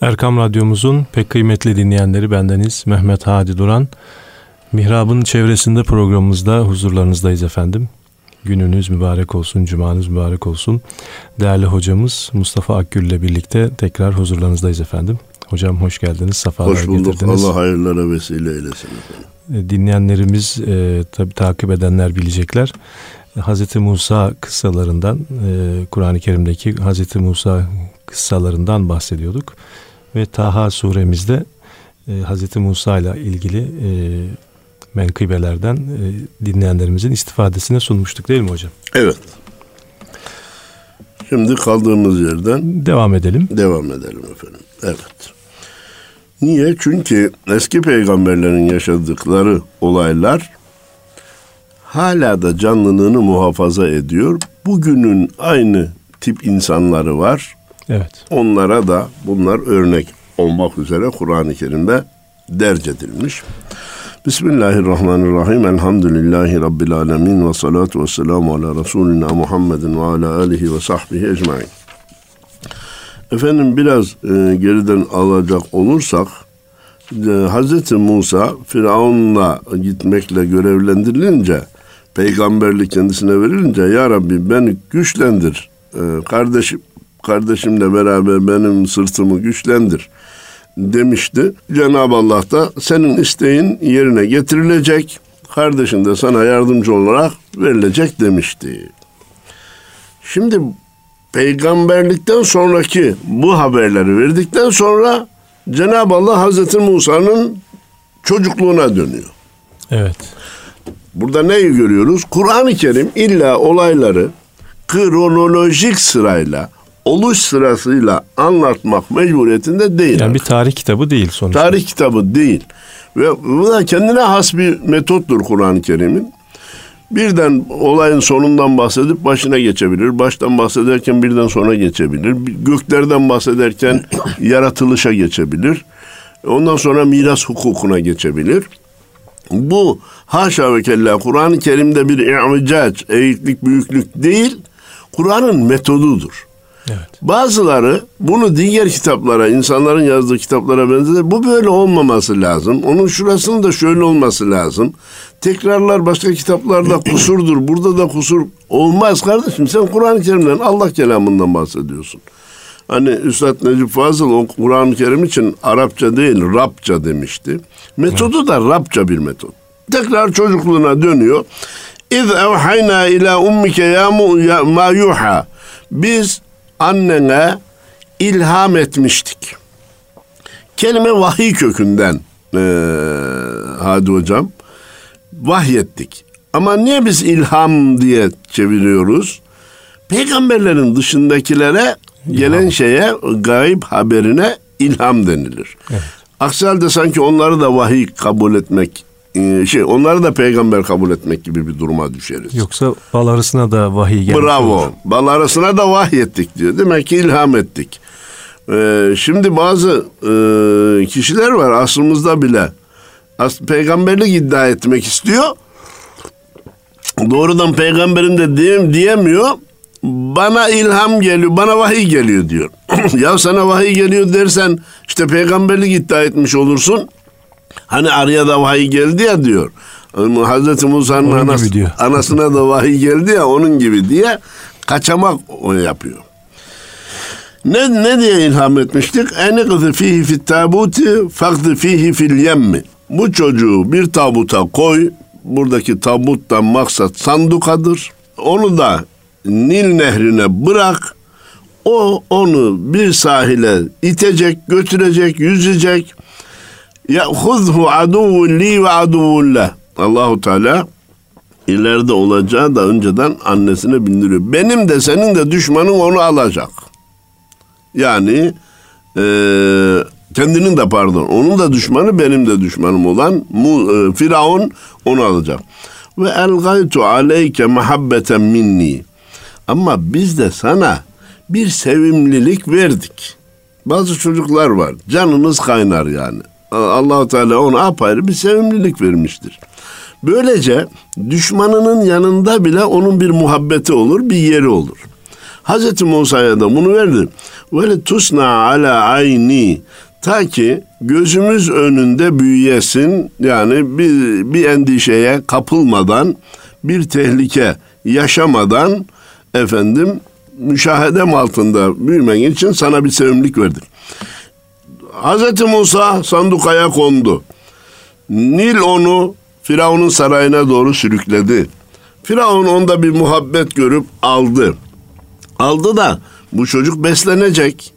Erkam Radyomuzun pek kıymetli dinleyenleri bendeniz Mehmet Hadi Duran. Mihrab'ın çevresinde programımızda huzurlarınızdayız efendim. Gününüz mübarek olsun, cumanız mübarek olsun. Değerli hocamız Mustafa Akgül ile birlikte tekrar huzurlarınızdayız efendim. Hocam hoş geldiniz, safalar hoş bulduk. getirdiniz. Allah hayırlara vesile eylesin efendim. E, dinleyenlerimiz, e, tabi takip edenler bilecekler. Hazreti Musa kıssalarından, e, Kur'an-ı Kerim'deki Hazreti Musa kıssalarından bahsediyorduk. Ve Taha suremizde e, Hz. Musa ile ilgili e, menkıbelerden e, dinleyenlerimizin istifadesine sunmuştuk değil mi hocam? Evet. Şimdi kaldığımız yerden devam edelim. Devam edelim efendim. Evet. Niye? Çünkü eski peygamberlerin yaşadıkları olaylar hala da canlılığını muhafaza ediyor. Bugünün aynı tip insanları var. Evet. Onlara da bunlar örnek olmak üzere Kur'an-ı Kerim'de derc edilmiş. Bismillahirrahmanirrahim. Elhamdülillahi Rabbil alemin ve salatu ve selamu ala Resulina Muhammedin ve ala alihi ve sahbihi ecmain. Efendim biraz e, geriden alacak olursak e, Hz. Musa Firavun'la gitmekle görevlendirilince peygamberlik kendisine verilince Ya Rabbi beni güçlendir e, kardeşim kardeşimle beraber benim sırtımı güçlendir demişti. Cenab-ı Allah da senin isteğin yerine getirilecek. Kardeşin de sana yardımcı olarak verilecek demişti. Şimdi peygamberlikten sonraki bu haberleri verdikten sonra Cenab-ı Allah Hazreti Musa'nın çocukluğuna dönüyor. Evet. Burada neyi görüyoruz? Kur'an-ı Kerim illa olayları kronolojik sırayla oluş sırasıyla anlatmak mecburiyetinde değil. Yani bir tarih kitabı değil sonuçta. Tarih kitabı değil. Ve bu da kendine has bir metottur Kur'an-ı Kerim'in. Birden olayın sonundan bahsedip başına geçebilir. Baştan bahsederken birden sona geçebilir. Göklerden bahsederken yaratılışa geçebilir. Ondan sonra miras hukukuna geçebilir. Bu haşa ve kella Kur'an-ı Kerim'de bir i'vicac, eğiklik, büyüklük değil, Kur'an'ın metodudur. Evet. Bazıları bunu diğer kitaplara, insanların yazdığı kitaplara benzer. Bu böyle olmaması lazım. Onun şurasının da şöyle olması lazım. Tekrarlar başka kitaplarda kusurdur. Burada da kusur olmaz kardeşim. Sen Kur'an-ı Kerim'den, Allah kelamından bahsediyorsun. Hani Üstad Necip Fazıl o Kur'an-ı Kerim için Arapça değil Rabça demişti. Metodu da Rabça bir metot. Tekrar çocukluğuna dönüyor. İz evhayna ila ummike ya ma yuha. Biz annene ilham etmiştik. Kelime vahiy kökünden e, Hadi hocam vahyettik. Ama niye biz ilham diye çeviriyoruz? Peygamberlerin dışındakilere gelen şeye gayb haberine ilham denilir. Evet. Aksi halde sanki onları da vahiy kabul etmek şey onları da peygamber kabul etmek gibi bir duruma düşeriz. Yoksa bal arasına da vahiy gelmiş. Bravo. Olur. Bal arasına da vahiy ettik diyor. Demek ki ilham ettik. Ee, şimdi bazı e, kişiler var asrımızda bile as, peygamberlik iddia etmek istiyor. Doğrudan peygamberim de diyem, diyemiyor. Bana ilham geliyor, bana vahiy geliyor diyor. ya sana vahiy geliyor dersen işte peygamberlik iddia etmiş olursun. Hani araya da vahiy geldi ya diyor. Hazreti Musa'nın anas, anasına da vahiy geldi ya onun gibi diye kaçamak o yapıyor. Ne, ne diye ilham etmiştik? Enikzi fihi fit tabuti fakzi fihi fil yemmi. Bu çocuğu bir tabuta koy. Buradaki tabuttan maksat sandukadır. Onu da Nil nehrine bırak. O onu bir sahile itecek, götürecek, yüzecek. Ya'khuzhu aduvun li ve aduvun. Allahu Teala ileride olacağı da önceden annesine bildiriyor. Benim de senin de düşmanın onu alacak. Yani e, kendinin de pardon onun da düşmanı benim de düşmanım olan e, Firavun onu alacak. Ve elgaytu aleyke muhabbeten minni. Ama biz de sana bir sevimlilik verdik. Bazı çocuklar var. Canınız kaynar yani. Allahu Teala ona apayrı bir sevimlilik vermiştir. Böylece düşmanının yanında bile onun bir muhabbeti olur, bir yeri olur. Hazreti Musa'ya da bunu verdi. Ve tusna ala ayni ta ki gözümüz önünde büyüyesin yani bir, bir endişeye kapılmadan bir tehlike yaşamadan efendim müşahedem altında büyümen için sana bir sevimlik verdik. Hazreti Musa sandukaya kondu. Nil onu Firavun'un sarayına doğru sürükledi. Firavun onda bir muhabbet görüp aldı. Aldı da bu çocuk beslenecek.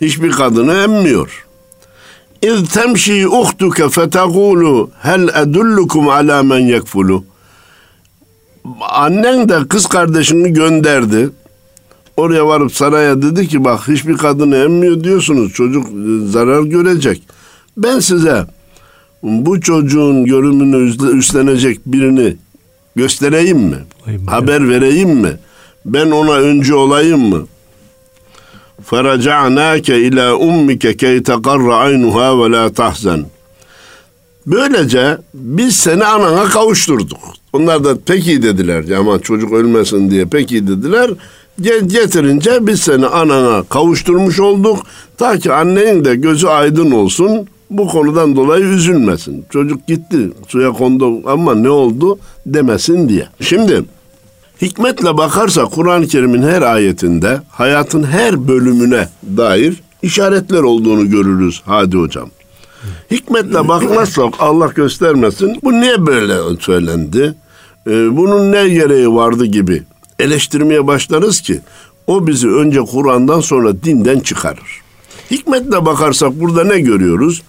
Hiçbir kadını emmiyor. İz temşi uhtuke fetegulu hel edullukum ala men yekfulu. Annen de kız kardeşini gönderdi. Oraya varıp saraya dedi ki bak hiçbir kadını emmiyor diyorsunuz çocuk e, zarar görecek. Ben size bu çocuğun görümünü üstlenecek birini göstereyim mi? Ayıp Haber ya. vereyim mi? Ben ona önce olayım mı? Feracanake ila ummike key teqarra aynuha ve la tahzen. Böylece biz seni anana kavuşturduk. Onlar da peki dediler. Aman çocuk ölmesin diye peki dediler. Getirince biz seni anana kavuşturmuş olduk. Ta ki annenin de gözü aydın olsun. Bu konudan dolayı üzülmesin. Çocuk gitti suya kondu ama ne oldu demesin diye. Şimdi hikmetle bakarsa Kur'an-ı Kerim'in her ayetinde hayatın her bölümüne dair işaretler olduğunu görürüz Hadi Hocam. Hikmetle bakmazsak Allah göstermesin bu niye böyle söylendi? Ee, bunun ne gereği vardı gibi eleştirmeye başlarız ki o bizi önce Kur'an'dan sonra dinden çıkarır. Hikmetle bakarsak burada ne görüyoruz?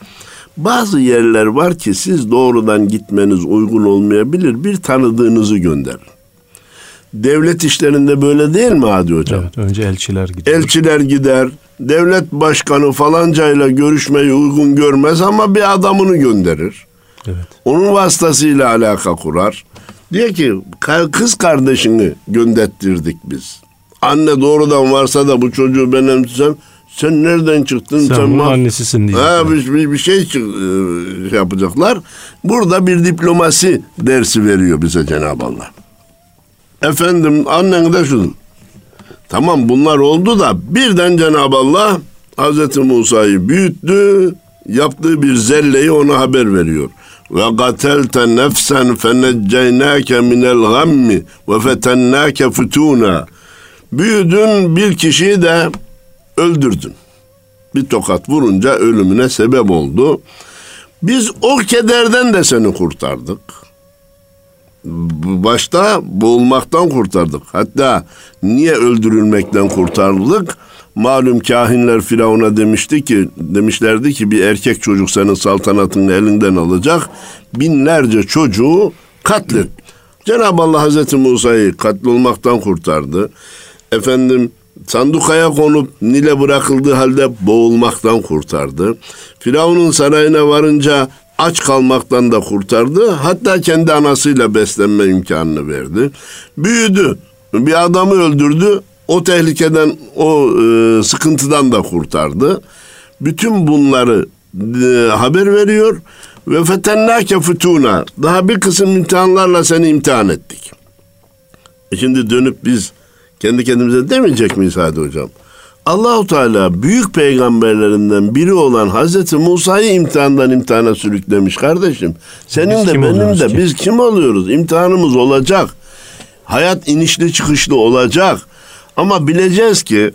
Bazı yerler var ki siz doğrudan gitmeniz uygun olmayabilir. Bir tanıdığınızı gönderin. Devlet işlerinde böyle değil mi Hadi Hocam? Evet, önce elçiler gider. Elçiler gider. Devlet başkanı falancayla görüşmeyi uygun görmez ama bir adamını gönderir. Evet. Onun vasıtasıyla alaka kurar. Diyor ki kız kardeşini göndettirdik biz. Anne doğrudan varsa da bu çocuğu ben. Sen nereden çıktın? Sen, Sen bunun annesisin diye. Ha, bir, bir, bir şey çık- e, şey yapacaklar. Burada bir diplomasi dersi veriyor bize Cenab-ı Allah. Efendim annen de şu. Tamam bunlar oldu da birden Cenab-ı Allah Hazreti Musa'yı büyüttü. Yaptığı bir zelleyi ona haber veriyor. Ve gatelte nefsen fenecceynâke minel gammi ve fetennâke futûnâ. Büyüdün bir kişiyi de öldürdün. Bir tokat vurunca ölümüne sebep oldu. Biz o kederden de seni kurtardık. Başta boğulmaktan kurtardık. Hatta niye öldürülmekten kurtardık? Malum kahinler Firavun'a demişti ki demişlerdi ki bir erkek çocuk senin saltanatını elinden alacak. Binlerce çocuğu katlet. Cenab-ı Allah Hazreti Musa'yı katlolmaktan kurtardı. Efendim sandukaya konup Nil'e bırakıldığı halde boğulmaktan kurtardı. Firavun'un sarayına varınca aç kalmaktan da kurtardı. Hatta kendi anasıyla beslenme imkanını verdi. Büyüdü. Bir adamı öldürdü. O tehlikeden, o e, sıkıntıdan da kurtardı. Bütün bunları e, haber veriyor. Ve fetennâke fütûnâ. Daha bir kısım imtihanlarla seni imtihan ettik. E şimdi dönüp biz kendi kendimize demeyecek miyiz hadi hocam? Allahu Teala büyük peygamberlerinden biri olan Hazreti Musa'yı imtihandan imtihana sürüklemiş kardeşim. Senin Biz de benim de ki? biz kim oluyoruz? İmtihanımız olacak. Hayat inişli çıkışlı olacak. Ama bileceğiz ki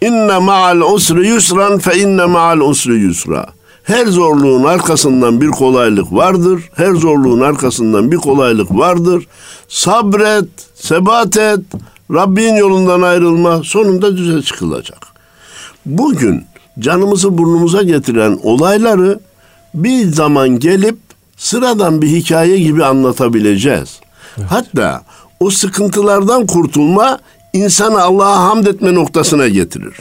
inne ma'al usri yusran fe inne ma'al usri yusra. Her zorluğun arkasından bir kolaylık vardır. Her zorluğun arkasından bir kolaylık vardır. Sabret, sebat et. Rabbin yolundan ayrılma. Sonunda düze çıkılacak. Bugün canımızı burnumuza getiren olayları bir zaman gelip sıradan bir hikaye gibi anlatabileceğiz. Hatta o sıkıntılardan kurtulma insanı Allah'a hamd etme noktasına getirir.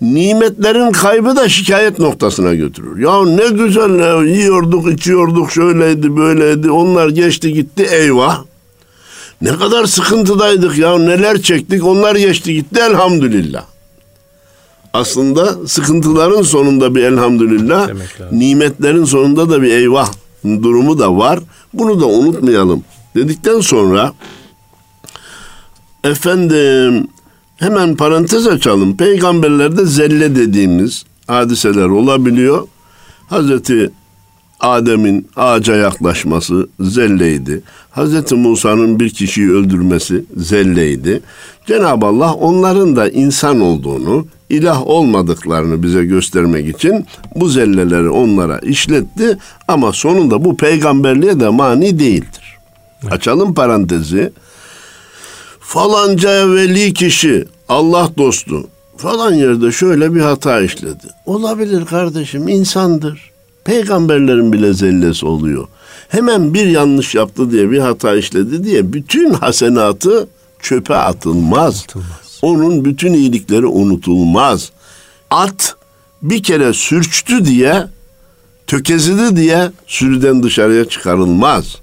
Nimetlerin kaybı da şikayet noktasına götürür. Ya ne güzel ya, yiyorduk, içiyorduk, şöyleydi, böyleydi. Onlar geçti gitti, eyvah. Ne kadar sıkıntıdaydık ya, neler çektik, onlar geçti gitti, elhamdülillah. Aslında sıkıntıların sonunda bir elhamdülillah, nimetlerin sonunda da bir eyvah durumu da var. Bunu da unutmayalım. Dedikten sonra efendim Hemen parantez açalım. Peygamberlerde zelle dediğimiz hadiseler olabiliyor. Hazreti Adem'in ağaca yaklaşması zelleydi. Hazreti Musa'nın bir kişiyi öldürmesi zelleydi. Cenab-ı Allah onların da insan olduğunu, ilah olmadıklarını bize göstermek için bu zelleleri onlara işletti ama sonunda bu peygamberliğe de mani değildir. Evet. Açalım parantezi. Falanca veli kişi Allah dostu falan yerde şöyle bir hata işledi. Olabilir kardeşim insandır. Peygamberlerin bile zellesi oluyor. Hemen bir yanlış yaptı diye bir hata işledi diye bütün hasenatı çöpe atılmaz. atılmaz. Onun bütün iyilikleri unutulmaz. At bir kere sürçtü diye tökezidi diye sürüden dışarıya çıkarılmaz.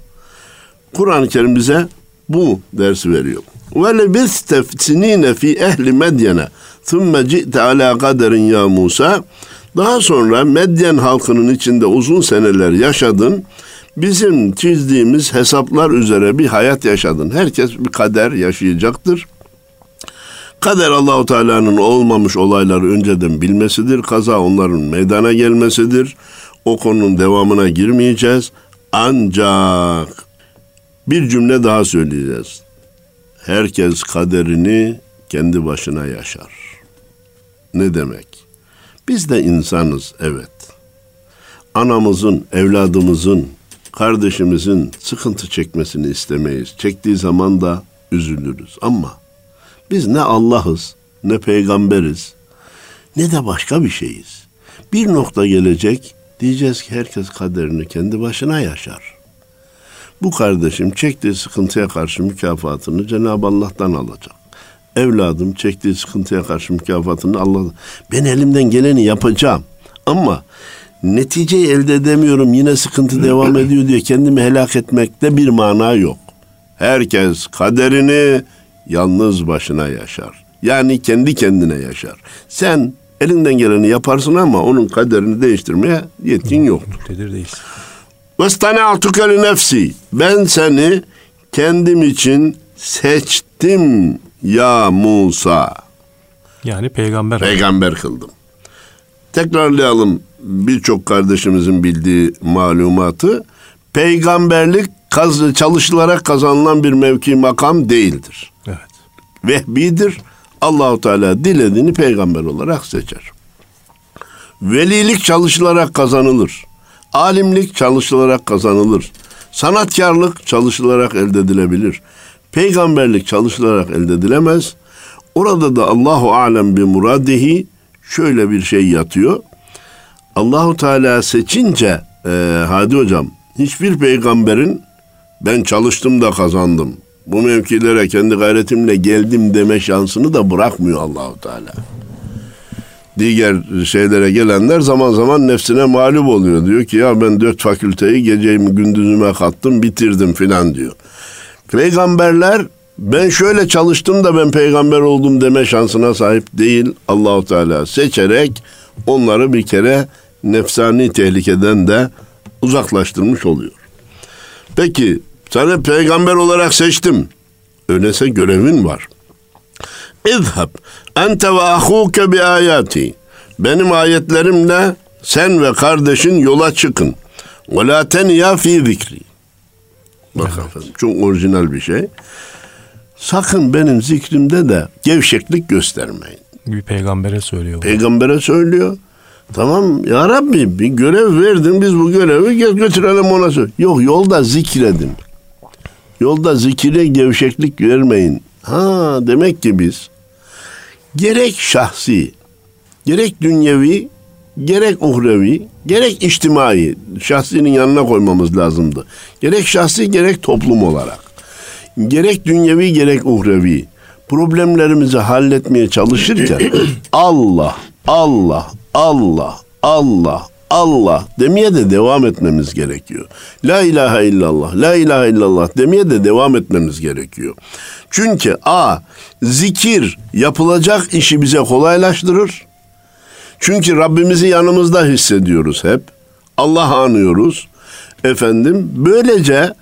Kur'an-ı Kerim bize bu dersi veriyor. Lebiste sinine fi ehli medyene thumme ci'te ala kaderin ya Musa daha sonra Medyen halkının içinde uzun seneler yaşadın. Bizim çizdiğimiz hesaplar üzere bir hayat yaşadın. Herkes bir kader yaşayacaktır. Kader Allahu Teala'nın olmamış olayları önceden bilmesidir. Kaza onların meydana gelmesidir. O konunun devamına girmeyeceğiz. Ancak bir cümle daha söyleyeceğiz. Herkes kaderini kendi başına yaşar. Ne demek? Biz de insanız evet. Anamızın, evladımızın, kardeşimizin sıkıntı çekmesini istemeyiz. Çektiği zaman da üzülürüz. Ama biz ne Allah'ız, ne peygamberiz, ne de başka bir şeyiz. Bir nokta gelecek, diyeceğiz ki herkes kaderini kendi başına yaşar. Bu kardeşim çektiği sıkıntıya karşı mükafatını Cenab-ı Allah'tan alacak evladım çektiği sıkıntıya karşı mükafatını Allah ben elimden geleni yapacağım. Ama neticeyi elde edemiyorum yine sıkıntı devam ediyor diye kendimi helak etmekte bir mana yok. Herkes kaderini yalnız başına yaşar. Yani kendi kendine yaşar. Sen elinden geleni yaparsın ama onun kaderini değiştirmeye yetkin yoktur. Muktedir değilsin. Vestana'tuke nefsi. Ben seni kendim için seçtim ya Musa. Yani peygamber. Peygamber kıldım. Tekrarlayalım birçok kardeşimizin bildiği malumatı. Peygamberlik kaz çalışılarak kazanılan bir mevki makam değildir. Evet. Vehbidir. Allahu Teala dilediğini peygamber olarak seçer. Velilik çalışılarak kazanılır. Alimlik çalışılarak kazanılır. Sanatkarlık çalışılarak elde edilebilir peygamberlik çalışılarak elde edilemez. Orada da Allahu alem bir muradihi şöyle bir şey yatıyor. Allahu Teala seçince e, hadi hocam hiçbir peygamberin ben çalıştım da kazandım. Bu mevkilere kendi gayretimle geldim deme şansını da bırakmıyor Allahu Teala. Diğer şeylere gelenler zaman zaman nefsine mağlup oluyor. Diyor ki ya ben dört fakülteyi gecemi gündüzüme kattım bitirdim filan diyor. Peygamberler ben şöyle çalıştım da ben peygamber oldum deme şansına sahip değil. Allahu Teala seçerek onları bir kere nefsani tehlikeden de uzaklaştırmış oluyor. Peki seni peygamber olarak seçtim. Öyleyse görevin var. İzhab ente ve ahuke bi ayati. Benim ayetlerimle sen ve kardeşin yola çıkın. Ve la teniya fi zikri. Bak evet. efendim çok orijinal bir şey. Sakın benim zikrimde de gevşeklik göstermeyin. Bir peygambere söylüyor. Peygambere söylüyor. Tamam ya Rabbi bir görev verdin biz bu görevi götürelim ona söyle. Yok yolda zikredin. Yolda zikire gevşeklik vermeyin. Ha demek ki biz gerek şahsi gerek dünyevi gerek uhrevi, gerek içtimai, şahsinin yanına koymamız lazımdı. Gerek şahsi, gerek toplum olarak. Gerek dünyevi, gerek uhrevi problemlerimizi halletmeye çalışırken Allah, Allah, Allah, Allah, Allah demeye de devam etmemiz gerekiyor. La ilahe illallah, la ilahe illallah demeye de devam etmemiz gerekiyor. Çünkü a zikir yapılacak işi bize kolaylaştırır. Çünkü Rabbimizi yanımızda hissediyoruz hep. Allah anıyoruz. Efendim böylece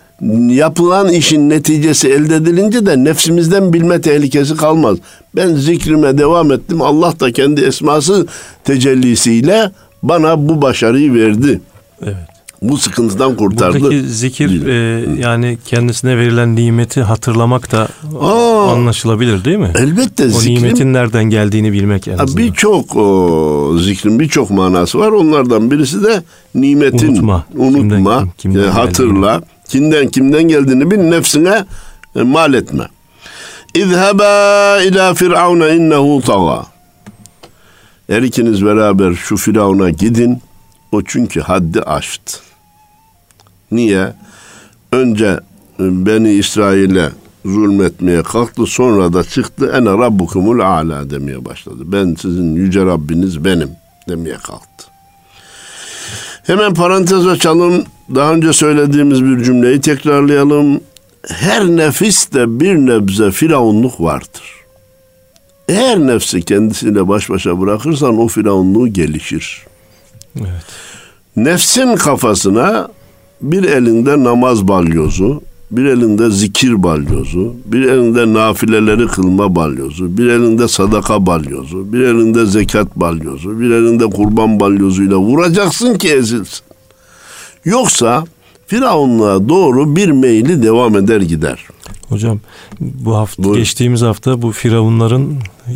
yapılan işin neticesi elde edilince de nefsimizden bilme tehlikesi kalmaz. Ben zikrime devam ettim. Allah da kendi esması tecellisiyle bana bu başarıyı verdi. Evet. Bu sıkıntıdan kurtardı. Buradaki zikir e, yani kendisine verilen nimeti hatırlamak da Aa, anlaşılabilir değil mi? Elbette O zikrin nimetin nereden geldiğini bilmek en azından. Birçok o, zikrin birçok manası var. Onlardan birisi de nimetin Unutma. unutma, Kimden- kimden e, hatırla, kimden kimden geldiğini bil, nefsine e, mal etme. İzheba ila firavuna innehu taga. Her ikiniz beraber şu firavuna gidin. O çünkü haddi aştı. Niye? Önce e, Beni İsrail'e zulmetmeye kalktı. Sonra da çıktı. Ene rabbukumul ala demeye başladı. Ben sizin yüce Rabbiniz benim demeye kalktı. Hemen parantez açalım. Daha önce söylediğimiz bir cümleyi tekrarlayalım. Her nefiste bir nebze firavunluk vardır. Eğer nefsi kendisiyle baş başa bırakırsan o firavunluğu gelişir. Evet. Nefsin kafasına bir elinde namaz balyozu, bir elinde zikir balyozu, bir elinde nafileleri kılma balyozu, bir elinde sadaka balyozu, bir elinde zekat balyozu, bir elinde kurban balyozuyla vuracaksın ki ezilsin. Yoksa Firavunluğa doğru bir meyli devam eder gider. Hocam bu hafta Buyurun. geçtiğimiz hafta bu firavunların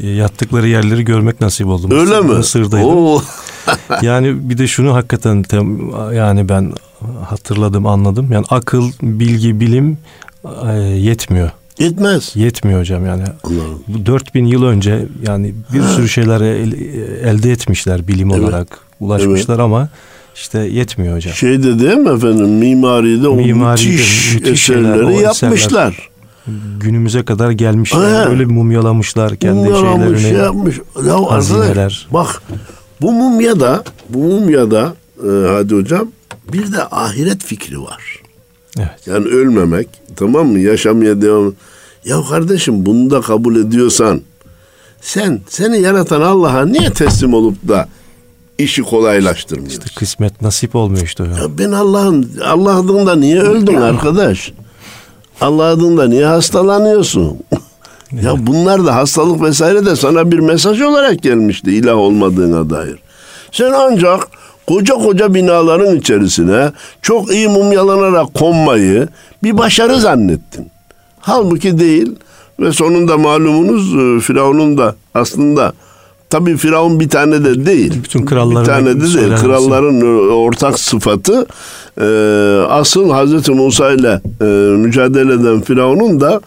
e, yattıkları yerleri görmek nasip oldu. Öyle Mısır- mi? Mısır'daydım. Oo. Yani bir de şunu hakikaten yani ben hatırladım anladım. Yani akıl, bilgi, bilim e, yetmiyor. Yetmez. Yetmiyor hocam yani. Allah'ım. Bu 4000 yıl önce yani bir sürü şeyler el- elde etmişler bilim Evet. olarak ulaşmışlar ama işte yetmiyor hocam. Şeyde değil mi efendim mimaride o Mimaride müthiş, müthiş şeyler, eserleri o eserler. yapmışlar. Günümüze kadar gelmişler. Ha. Öyle bir mumyalamışlar kendi Mumyalamış, şeylerini. şey yapmış. Ya arkadaş bak bu mumyada bu mumyada e, hadi hocam bir de ahiret fikri var. Evet. Yani ölmemek tamam mı yaşamaya devam. Ya kardeşim bunu da kabul ediyorsan sen seni yaratan Allah'a niye teslim olup da işi kolaylaştırmıyorsun? Kısmet nasip olmuyor işte hocam. Ya ben Allah'ın Allah adında niye öldün arkadaş? Allah adında niye hastalanıyorsun? Ya bunlar da hastalık vesaire de sana bir mesaj olarak gelmişti ilah olmadığına dair. Sen ancak koca koca binaların içerisine çok iyi mumyalanarak konmayı bir başarı zannettin. Halbuki değil ve sonunda malumunuz e, Firavun'un da aslında tabii Firavun bir tane de değil. Bütün kralların bir tane de değil. söylenmesi. Kralların e, ortak sıfatı e, asıl Hazreti Musa ile e, mücadele eden Firavun'un da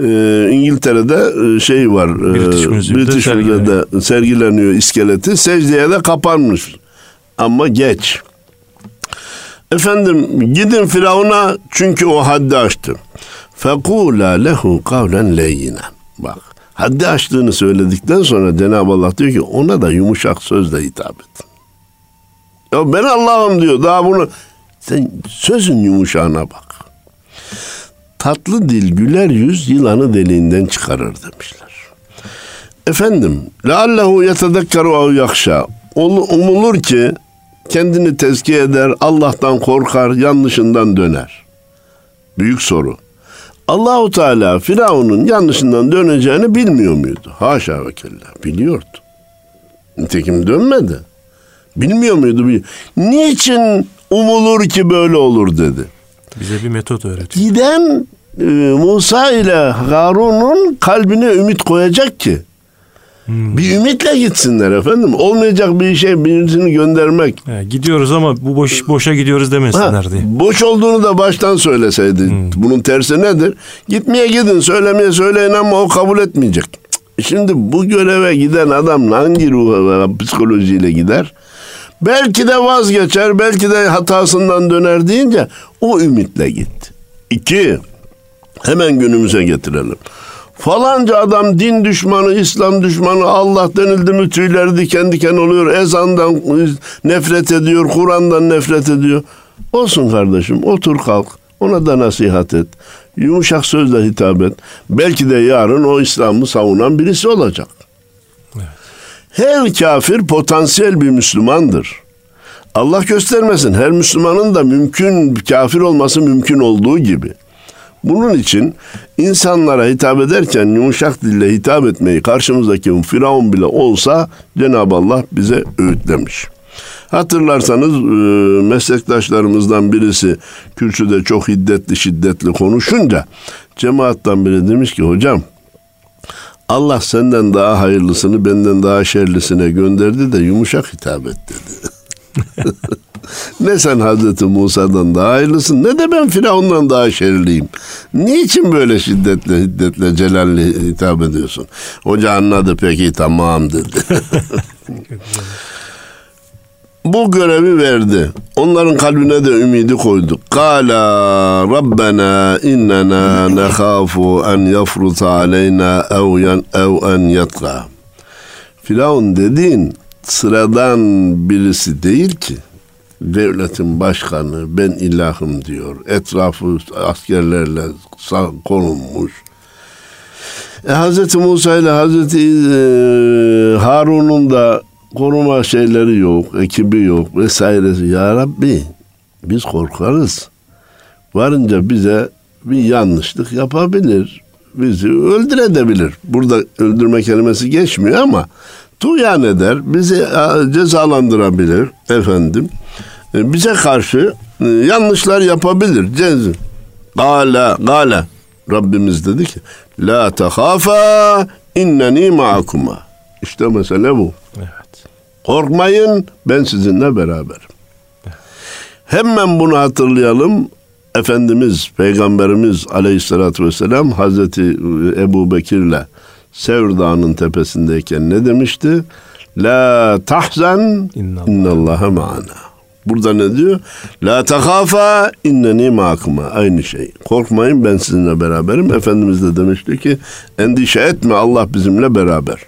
e, İngiltere'de e, şey var. e, British Museum'da British sergileniyor. Sergileniyor iskeleti. Secdeye de kapanmış. Ama geç. Efendim gidin Firavun'a çünkü o haddi aştı. Fekula lehu kavlen leyyinen. Bak haddi aştığını söyledikten sonra Cenab-ı Allah diyor ki ona da yumuşak sözle hitap et. Ya ben Allah'ım diyor daha bunu sen sözün yumuşağına bak. Tatlı dil güler yüz yılanı deliğinden çıkarır demişler. Efendim, leallehu yetedekkeru ev yakşa. Ol- Umulur ki kendini tezkiye eder, Allah'tan korkar, yanlışından döner. Büyük soru. Allahu Teala Firavun'un yanlışından döneceğini bilmiyor muydu? Haşa ve kella. Biliyordu. Nitekim dönmedi. Bilmiyor muydu? Niçin umulur ki böyle olur dedi. Bize bir metot öğretiyor. Giden Musa ile Harun'un kalbine ümit koyacak ki. Bir ümitle gitsinler efendim. Olmayacak bir şey birisini göndermek. He, gidiyoruz ama bu boş boşa gidiyoruz Ha, demesinler diye. boş olduğunu da baştan söyleseydi. Bunun tersi nedir? Gitmeye gidin, söylemeye söyleyin ama o kabul etmeyecek. Şimdi bu göreve giden adam hangi ruh psikolojiyle gider? Belki de vazgeçer, belki de hatasından döner deyince o ümitle gitti. İki, hemen günümüze getirelim. Falanca adam din düşmanı, İslam düşmanı, Allah denildi mi tüyleri diken diken oluyor. Ezandan nefret ediyor, Kur'an'dan nefret ediyor. Olsun kardeşim, otur kalk, ona da nasihat et. Yumuşak sözle hitap et. Belki de yarın o İslam'ı savunan birisi olacak. Her kafir potansiyel bir Müslümandır. Allah göstermesin. Her Müslümanın da mümkün kafir olması mümkün olduğu gibi. Bunun için insanlara hitap ederken yumuşak dille hitap etmeyi karşımızdaki Firavun bile olsa Cenab-ı Allah bize öğütlemiş. Hatırlarsanız e, meslektaşlarımızdan birisi kürsüde çok hiddetli şiddetli konuşunca cemaattan biri demiş ki hocam Allah senden daha hayırlısını benden daha şerlisine gönderdi de yumuşak hitap et dedi. ne sen Hazreti Musa'dan daha hayırlısın ne de ben Firavun'dan daha şerliyim. Niçin böyle şiddetle, hiddetle, celalli hitap ediyorsun? Hoca anladı peki tamam dedi. Bu görevi verdi. Onların kalbine de ümidi koydu. Kala Rabbena innena nekhafu en yafruta aleyna ev, yan, ev en yatla. Firavun dediğin sıradan birisi değil ki devletin başkanı ben ilahım diyor. Etrafı askerlerle konulmuş. E, Hz. Musa ile Hz. E, Harun'un da koruma şeyleri yok, ekibi yok vesairesi. Ya Rabbi biz korkarız. Varınca bize bir yanlışlık yapabilir. Bizi öldürebilir. Burada öldürme kelimesi geçmiyor ama tuyan eder, bizi e, cezalandırabilir efendim. E, bize karşı e, yanlışlar yapabilir. Cez. Gala, gala. Rabbimiz dedi ki La tehafa inneni ma'akuma. İşte mesele bu. Evet. Korkmayın ben sizinle beraberim. Hemen bunu hatırlayalım. Efendimiz, Peygamberimiz aleyhissalatü vesselam Hazreti Ebu Bekir'le Sevr Dağı'nın tepesindeyken ne demişti? La tahzan innallaha ma'ana. Burada ne diyor? La tehafa inneni ma'akuma. Aynı şey. Korkmayın ben sizinle beraberim. Efendimiz de demişti ki endişe etme Allah bizimle beraber.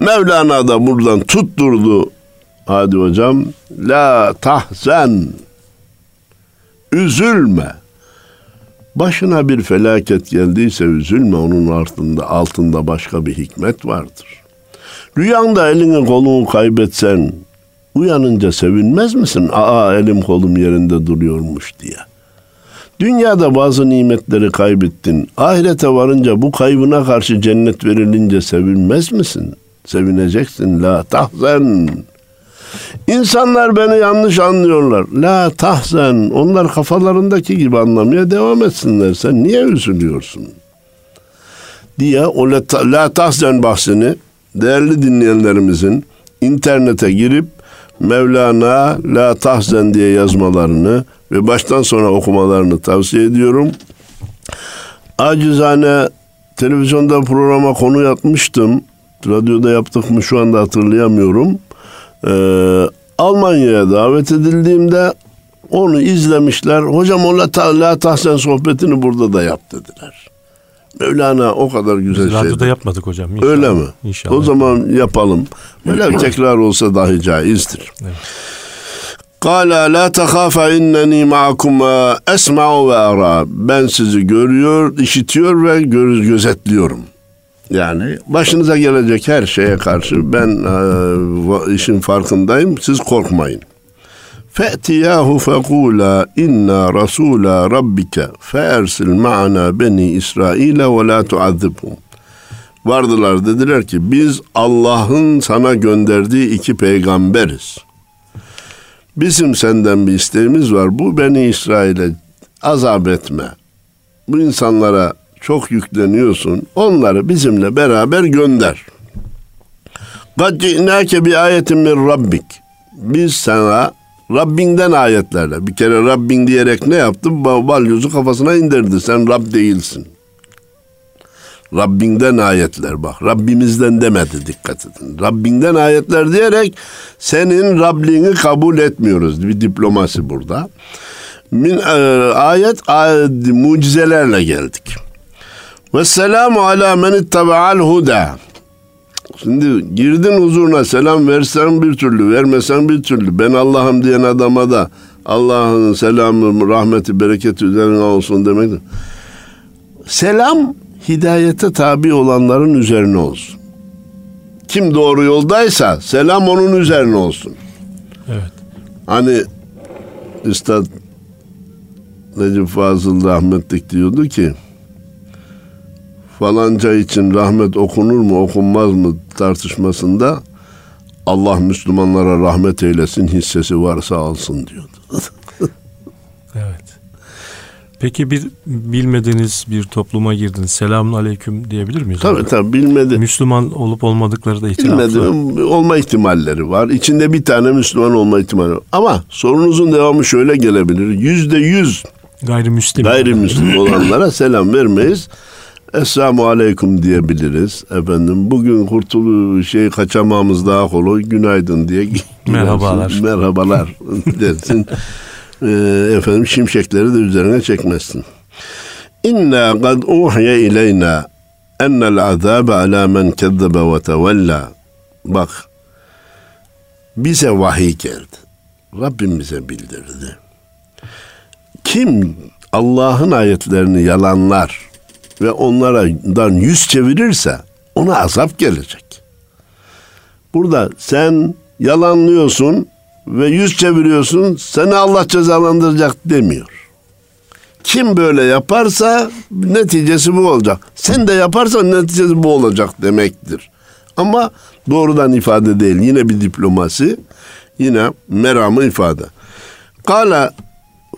Mevlana da buradan tutturdu. Hadi hocam. La tahzen. Üzülme. Başına bir felaket geldiyse üzülme onun altında altında başka bir hikmet vardır. Rüyanda elini kolunu kaybetsen uyanınca sevinmez misin? Aa elim kolum yerinde duruyormuş diye. Dünyada bazı nimetleri kaybettin. Ahirete varınca bu kaybına karşı cennet verilince sevinmez misin? Sevineceksin. La tahzen. İnsanlar beni yanlış anlıyorlar. La tahzen. Onlar kafalarındaki gibi anlamaya devam etsinler. Sen niye üzülüyorsun? Diye o la, la tahzen bahsini değerli dinleyenlerimizin internete girip Mevlana La Tahzen diye yazmalarını ve baştan sona okumalarını tavsiye ediyorum. Acizane televizyonda programa konu yapmıştım. Radyoda yaptık mı şu anda hatırlayamıyorum. Ee, Almanya'ya davet edildiğimde onu izlemişler. Hocam o La, Tahsen sohbetini burada da yap dediler. Mevlana o kadar güzel Biz radyoda yapmadık hocam. İnşallah. Öyle mi? İnşallah. O zaman yapalım. Böyle tekrar olsa dahi caizdir. Evet. Kala la tehafa inneni ma'akuma esma'u ve ara. Ben sizi görüyor, işitiyor ve göz, gözetliyorum. Yani başınıza gelecek her şeye karşı ben e, işin farkındayım. Siz korkmayın. فَأْتِيَاهُ فَقُولَا اِنَّا رَسُولَ رَبِّكَ فَاَرْسِلْ مَعَنَا بَنِي İsrail وَلَا تُعَذِّبْهُمْ Vardılar dediler ki biz Allah'ın sana gönderdiği iki peygamberiz. Bizim senden bir isteğimiz var. Bu Beni İsrail'e azap etme. Bu insanlara çok yükleniyorsun. Onları bizimle beraber gönder. Kad ci'nâke bi ayetin min rabbik. Biz sana Rabbinden ayetlerle. Bir kere Rabbin diyerek ne yaptın? Balyozu kafasına indirdi. Sen Rab değilsin. Rabbinden ayetler bak. Rabbimizden demedi dikkat edin. Rabbinden ayetler diyerek senin Rabliğini kabul etmiyoruz. Bir diplomasi burada. Min, e, ayet, ayet mucizelerle geldik. Ve selamu ala men ittaba'al huda. Şimdi girdin huzuruna selam versen bir türlü, vermesen bir türlü. Ben Allah'ım diyen adama da Allah'ın selamı, rahmeti, bereketi üzerine olsun demek. Selam hidayete tabi olanların üzerine olsun. Kim doğru yoldaysa selam onun üzerine olsun. Evet. Hani Üstad Necip Fazıl rahmetlik diyordu ki falanca için rahmet okunur mu okunmaz mı tartışmasında Allah Müslümanlara rahmet eylesin hissesi varsa alsın diyordu. evet. Peki bir bilmediğiniz bir topluma girdiniz. Selamun aleyküm diyebilir miyiz? Tabii tabii bilmedi. Müslüman olup olmadıkları da ihtilaflı. Bilmedi. Olma ihtimalleri var. İçinde bir tane Müslüman olma ihtimali var. Ama sorunuzun devamı şöyle gelebilir. Yüzde yüz Gayrimüslim. gayrimüslim olanlara selam vermeyiz. Esselamu aleyküm diyebiliriz. Efendim bugün kurtulu şey kaçamamız daha kolay. Günaydın diye. Merhabalar. Merhabalar dersin. Ee, efendim şimşekleri de üzerine çekmezsin. İnna kad uhiye ileyna ennel azabe ala men kezzebe ve tevella. Bak bize vahiy geldi. Rabbim bize bildirdi. Kim Allah'ın ayetlerini yalanlar ve onlardan yüz çevirirse ona azap gelecek. Burada sen yalanlıyorsun ve yüz çeviriyorsun seni Allah cezalandıracak demiyor. Kim böyle yaparsa neticesi bu olacak. Sen de yaparsan neticesi bu olacak demektir. Ama doğrudan ifade değil. Yine bir diplomasi. Yine meramı ifade. Kala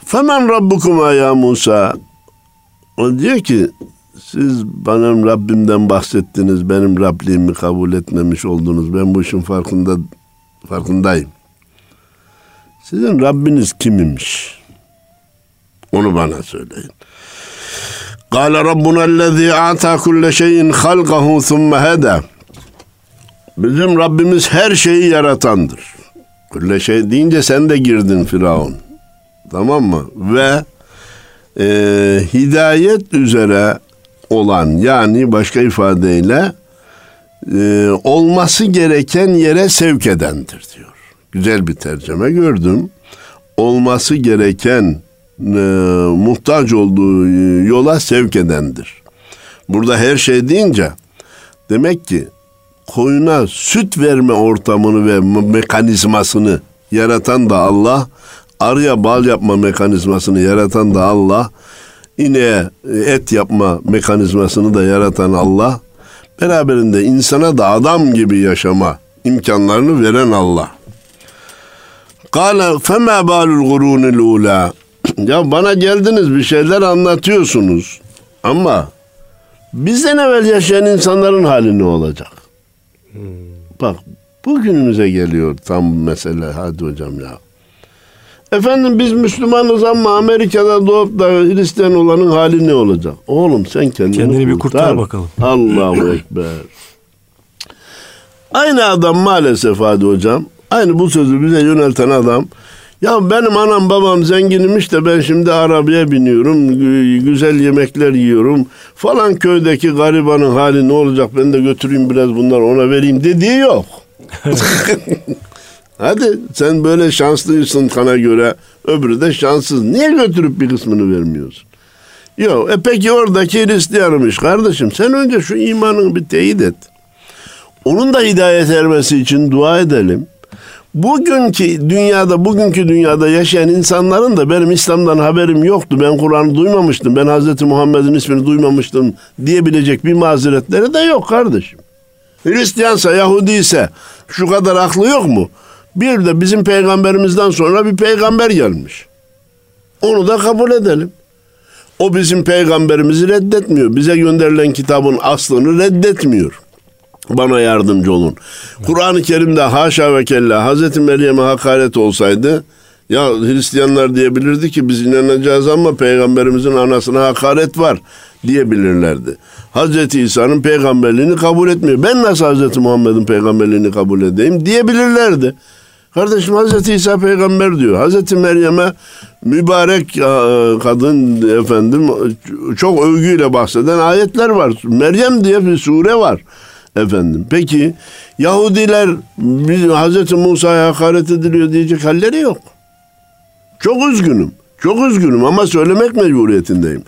Femen Rabbukuma ya Musa O diyor ki siz benim Rabbimden bahsettiniz, benim Rabliğimi kabul etmemiş oldunuz. Ben bu işin farkında farkındayım. Sizin Rabbiniz kimmiş? Onu bana söyleyin. قال ربنا الذي آتى كل شيء خلقه ثم هدى Bizim Rabbimiz her şeyi yaratandır. Külle şey deyince sen de girdin Firavun. Tamam mı? Ve e, hidayet üzere olan yani başka ifadeyle e, olması gereken yere sevk edendir diyor. Güzel bir tercüme gördüm. Olması gereken e, muhtaç olduğu yola sevk edendir. Burada her şey deyince demek ki koyuna süt verme ortamını ve mekanizmasını yaratan da Allah, arıya bal yapma mekanizmasını yaratan da Allah, ineğe et yapma mekanizmasını da yaratan Allah, beraberinde insana da adam gibi yaşama imkanlarını veren Allah. Kale fema balul gurunil ula. Ya bana geldiniz bir şeyler anlatıyorsunuz. Ama bizden evvel yaşayan insanların hali ne olacak? Bak bugünümüze geliyor tam mesele. Hadi hocam ya. Efendim biz Müslümanız ama Amerika'da doğup da Hristiyan olanın hali ne olacak? Oğlum sen kendini, Kendini bir kurtar bakalım. Allahu Ekber. Aynı adam maalesef hadi hocam. Aynı bu sözü bize yönelten adam. Ya benim anam babam zenginmiş de ben şimdi arabaya biniyorum. Güzel yemekler yiyorum. Falan köydeki garibanın hali ne olacak ben de götüreyim biraz bunlar ona vereyim dediği yok. Hadi sen böyle şanslısın kana göre öbürü de şanssız. Niye götürüp bir kısmını vermiyorsun? Yok e peki oradaki Hristiyanmış kardeşim. Sen önce şu imanını bir teyit et. Onun da hidayet ermesi için dua edelim. Bugünkü dünyada, bugünkü dünyada yaşayan insanların da benim İslam'dan haberim yoktu. Ben Kur'an'ı duymamıştım. Ben Hazreti Muhammed'in ismini duymamıştım diyebilecek bir mazeretleri de yok kardeşim. Hristiyansa, Yahudi ise şu kadar aklı yok mu? Bir de bizim peygamberimizden sonra bir peygamber gelmiş. Onu da kabul edelim. O bizim peygamberimizi reddetmiyor. Bize gönderilen kitabın aslını reddetmiyor. Bana yardımcı olun. Kur'an-ı Kerim'de haşa ve kella Hazreti Meryem'e hakaret olsaydı ya Hristiyanlar diyebilirdi ki biz inanacağız ama peygamberimizin anasına hakaret var diyebilirlerdi. Hazreti İsa'nın peygamberliğini kabul etmiyor. Ben nasıl Hazreti Muhammed'in peygamberliğini kabul edeyim diyebilirlerdi. Kardeşim Hazreti İsa peygamber diyor. Hazreti Meryem'e mübarek kadın efendim çok övgüyle bahseden ayetler var. Meryem diye bir sure var efendim. Peki Yahudiler Hazreti Musa'ya hakaret ediliyor diyecek halleri yok. Çok üzgünüm. Çok üzgünüm ama söylemek mecburiyetindeyim.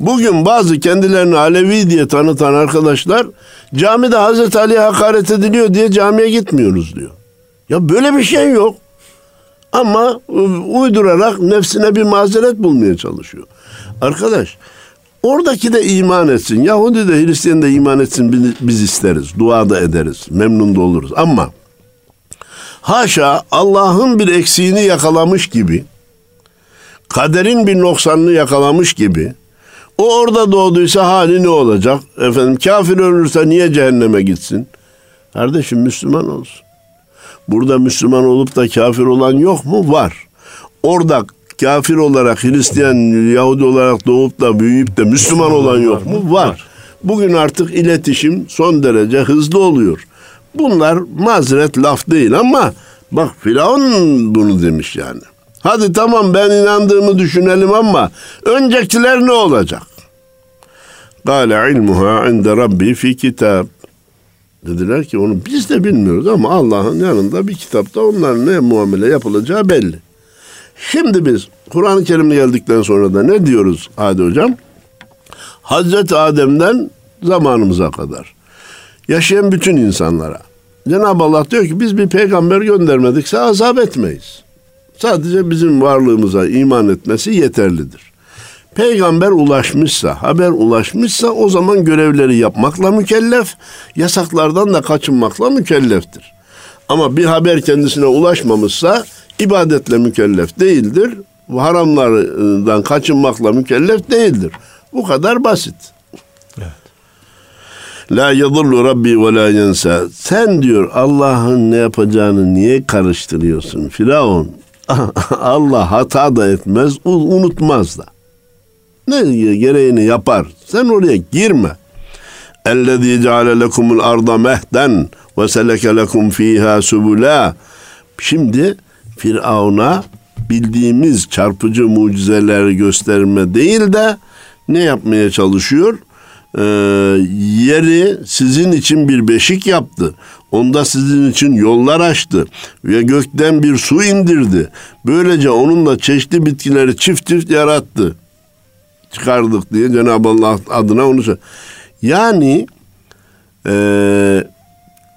Bugün bazı kendilerini Alevi diye tanıtan arkadaşlar camide Hazreti Ali'ye hakaret ediliyor diye camiye gitmiyoruz diyor. Ya böyle bir şey yok. Ama uydurarak nefsine bir mazeret bulmaya çalışıyor. Arkadaş oradaki de iman etsin. Yahudi de Hristiyan da iman etsin biz isteriz. Dua da ederiz. Memnun da oluruz. Ama haşa Allah'ın bir eksiğini yakalamış gibi kaderin bir noksanını yakalamış gibi o orada doğduysa hali ne olacak? Efendim kafir ölürse niye cehenneme gitsin? Kardeşim Müslüman olsun. Burada Müslüman olup da kafir olan yok mu? Var. Orada kafir olarak Hristiyan, Yahudi olarak doğup da büyüyüp de Müslüman olan yok mu? Var. Bugün artık iletişim son derece hızlı oluyor. Bunlar mazeret laf değil ama bak Firavun bunu demiş yani. Hadi tamam ben inandığımı düşünelim ama öncekiler ne olacak? Kale ilmuha inde rabbi fi kitab. Dediler ki onu biz de bilmiyoruz ama Allah'ın yanında bir kitapta onların ne muamele yapılacağı belli. Şimdi biz Kur'an-ı Kerim'e geldikten sonra da ne diyoruz Hadi Hocam? Hazreti Adem'den zamanımıza kadar yaşayan bütün insanlara Cenab-ı Allah diyor ki biz bir peygamber göndermedikse azap etmeyiz. Sadece bizim varlığımıza iman etmesi yeterlidir. Peygamber ulaşmışsa, haber ulaşmışsa o zaman görevleri yapmakla mükellef, yasaklardan da kaçınmakla mükelleftir. Ama bir haber kendisine ulaşmamışsa ibadetle mükellef değildir. Haramlardan kaçınmakla mükellef değildir. Bu kadar basit. La yadullu rabbi ve la yensa. Sen diyor Allah'ın ne yapacağını niye karıştırıyorsun? Firavun Allah hata da etmez, unutmaz da. Ne gereğini yapar. Sen oraya girme. Ellezî ceale lekumul arda mehden ve seleke lekum fîhâ subulâ. Şimdi Firavun'a bildiğimiz çarpıcı mucizeler gösterme değil de ne yapmaya çalışıyor? Ee, yeri sizin için bir beşik yaptı. Onda sizin için yollar açtı ve gökten bir su indirdi. Böylece onunla çeşitli bitkileri çift çift yarattı. Çıkardık diye Cenab-ı Allah adına onu söylüyor. Yani e,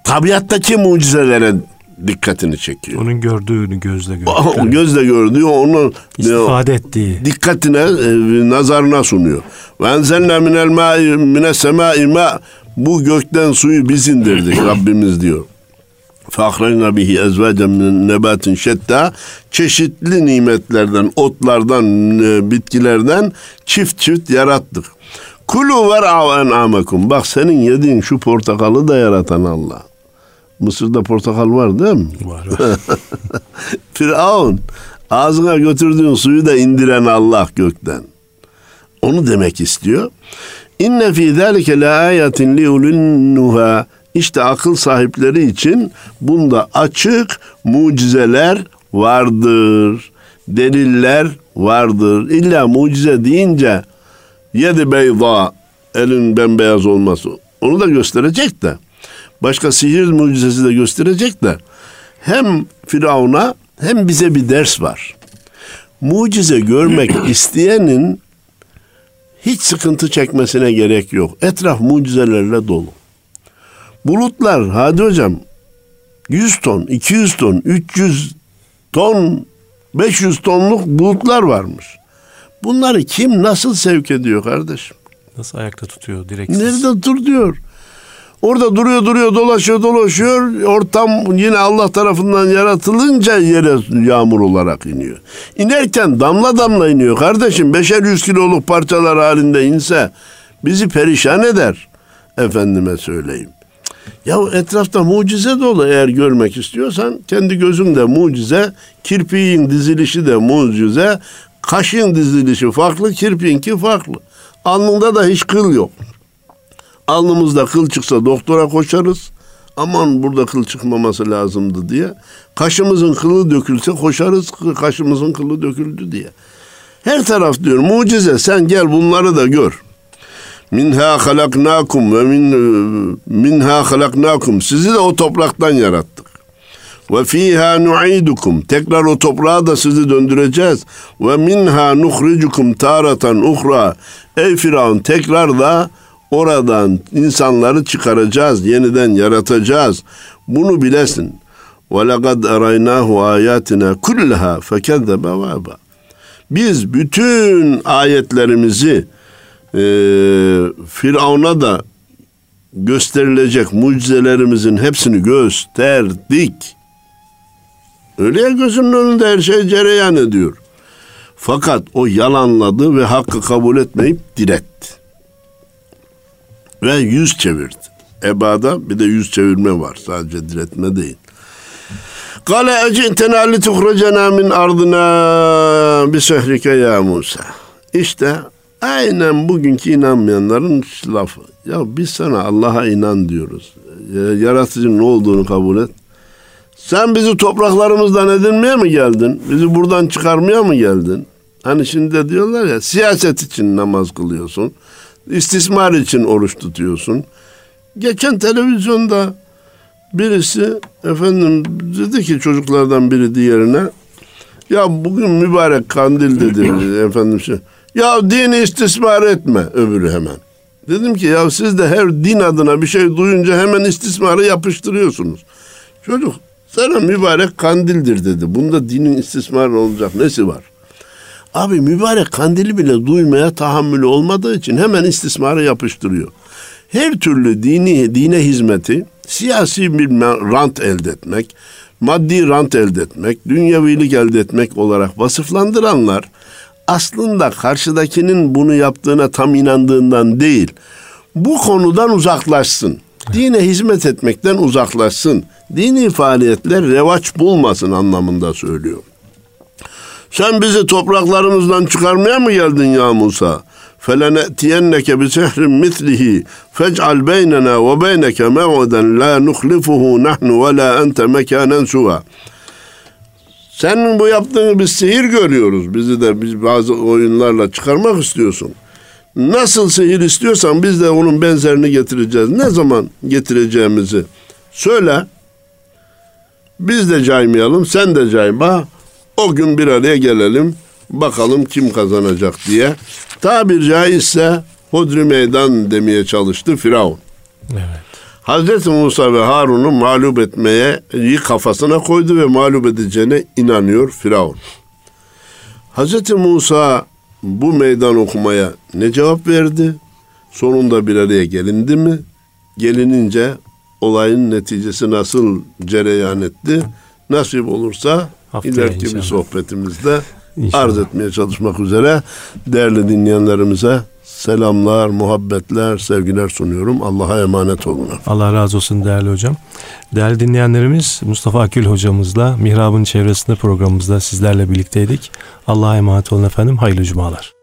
tabiattaki mucizelere dikkatini çekiyor. Onun gördüğünü gözle gördüğü. gözle gördüğü onun istifade ettiği. Dikkatine, e, nazarına sunuyor. Ve enzelne minel ma'i mine semai ma bu gökten suyu biz indirdik Rabbimiz diyor. Fahrayna bihi min nebatin şetta çeşitli nimetlerden, otlardan, e, bitkilerden çift çift yarattık. Kulu ver'av en'amekum. Bak senin yediğin şu portakalı da yaratan Allah. Mısır'da portakal var değil mi? Var. Firavun ağzına götürdüğün suyu da indiren Allah gökten. Onu demek istiyor. İnne fi zalike la ayatin li ulun İşte akıl sahipleri için bunda açık mucizeler vardır. Deliller vardır. İlla mucize deyince yedi beyza elin bembeyaz olması onu da gösterecek de başka sihir mucizesi de gösterecek de hem Firavun'a hem bize bir ders var. Mucize görmek isteyenin hiç sıkıntı çekmesine gerek yok. Etraf mucizelerle dolu. Bulutlar hadi hocam 100 ton, 200 ton, 300 ton, 500 tonluk bulutlar varmış. Bunları kim nasıl sevk ediyor kardeşim? Nasıl ayakta tutuyor direksiz? Nerede dur diyor. Orada duruyor duruyor dolaşıyor dolaşıyor. Ortam yine Allah tarafından yaratılınca yere yağmur olarak iniyor. İnerken damla damla iniyor. Kardeşim beşer yüz kiloluk parçalar halinde inse bizi perişan eder. Efendime söyleyeyim. Ya etrafta mucize dolu eğer görmek istiyorsan kendi gözünde mucize, kirpiğin dizilişi de mucize, kaşın dizilişi farklı, kirpiğinki farklı. Alnında da hiç kıl yok. Alnımızda kıl çıksa doktora koşarız. Aman burada kıl çıkmaması lazımdı diye. Kaşımızın kılı dökülse koşarız kaşımızın kılı döküldü diye. Her taraf diyor mucize sen gel bunları da gör. Minha halaknakum ve min e, minha halaknakum. Sizi de o topraktan yarattık. Ve fiha nu'idukum. Tekrar o toprağa da sizi döndüreceğiz. Ve minha nuhricukum taratan uhra. Ey Firavun tekrar da oradan insanları çıkaracağız, yeniden yaratacağız. Bunu bilesin. Ve lekad eraynahu ayatina kullaha fekezzebe Biz bütün ayetlerimizi Firavun'a da gösterilecek mucizelerimizin hepsini gösterdik. Öyle ya gözünün önünde her şey cereyan ediyor. Fakat o yalanladı ve hakkı kabul etmeyip diretti. Ve yüz çevirdi. Ebada bir de yüz çevirme var. Sadece diretme değil. Kale ecitena li tuhrecena min ardına bi sehrike ya Musa. İşte aynen bugünkü inanmayanların lafı. Ya biz sana Allah'a inan diyoruz. Yaratıcının ne olduğunu kabul et. Sen bizi topraklarımızdan edinmeye mi geldin? Bizi buradan çıkarmaya mı geldin? Hani şimdi de diyorlar ya siyaset için namaz kılıyorsun. İstismar için oruç tutuyorsun. Geçen televizyonda birisi efendim dedi ki çocuklardan biri diğerine ya bugün mübarek kandil dedi efendim şey. Ya dini istismar etme öbürü hemen. Dedim ki ya siz de her din adına bir şey duyunca hemen istismarı yapıştırıyorsunuz. Çocuk sana mübarek kandildir dedi. Bunda dinin istismarı olacak nesi var? Abi mübarek kandili bile duymaya tahammülü olmadığı için hemen istismarı yapıştırıyor. Her türlü dini dine hizmeti siyasi bir rant elde etmek, maddi rant elde etmek, dünyevilik elde etmek olarak vasıflandıranlar aslında karşıdakinin bunu yaptığına tam inandığından değil, bu konudan uzaklaşsın. Dine hizmet etmekten uzaklaşsın. Dini faaliyetler revaç bulmasın anlamında söylüyor. Sen bizi topraklarımızdan çıkarmaya mı geldin ya Musa? فَلَنَأْتِيَنَّكَ بِسِحْرٍ مِثْلِهِ فَاجْعَلْ بَيْنَنَا وَبَيْنَكَ مَوْعِدًا لَا نُخْلِفُهُ نَحْنُ وَلَا أَنْتَ مَكَانًا سُوًا senin bu yaptığını biz sihir görüyoruz. Bizi de biz bazı oyunlarla çıkarmak istiyorsun. Nasıl sihir istiyorsan biz de onun benzerini getireceğiz. Ne zaman getireceğimizi söyle. Biz de caymayalım, sen de cayma. O gün bir araya gelelim. Bakalım kim kazanacak diye. Tabir caizse Hodri meydan demeye çalıştı Firavun. Evet. Hazreti Musa ve Harun'u mağlup etmeye kafasına koydu ve mağlup edeceğine inanıyor Firavun. Hazreti Musa bu meydan okumaya ne cevap verdi? Sonunda bir araya gelindi mi? Gelinince olayın neticesi nasıl cereyan etti? Nasip olursa Haftaya ileriki inşallah. bir sohbetimizde inşallah. arz etmeye çalışmak üzere değerli dinleyenlerimize selamlar, muhabbetler, sevgiler sunuyorum. Allah'a emanet olun. Allah razı olsun değerli hocam. Değerli dinleyenlerimiz Mustafa Akül hocamızla Mihrab'ın çevresinde programımızda sizlerle birlikteydik. Allah'a emanet olun efendim. Hayırlı cumalar.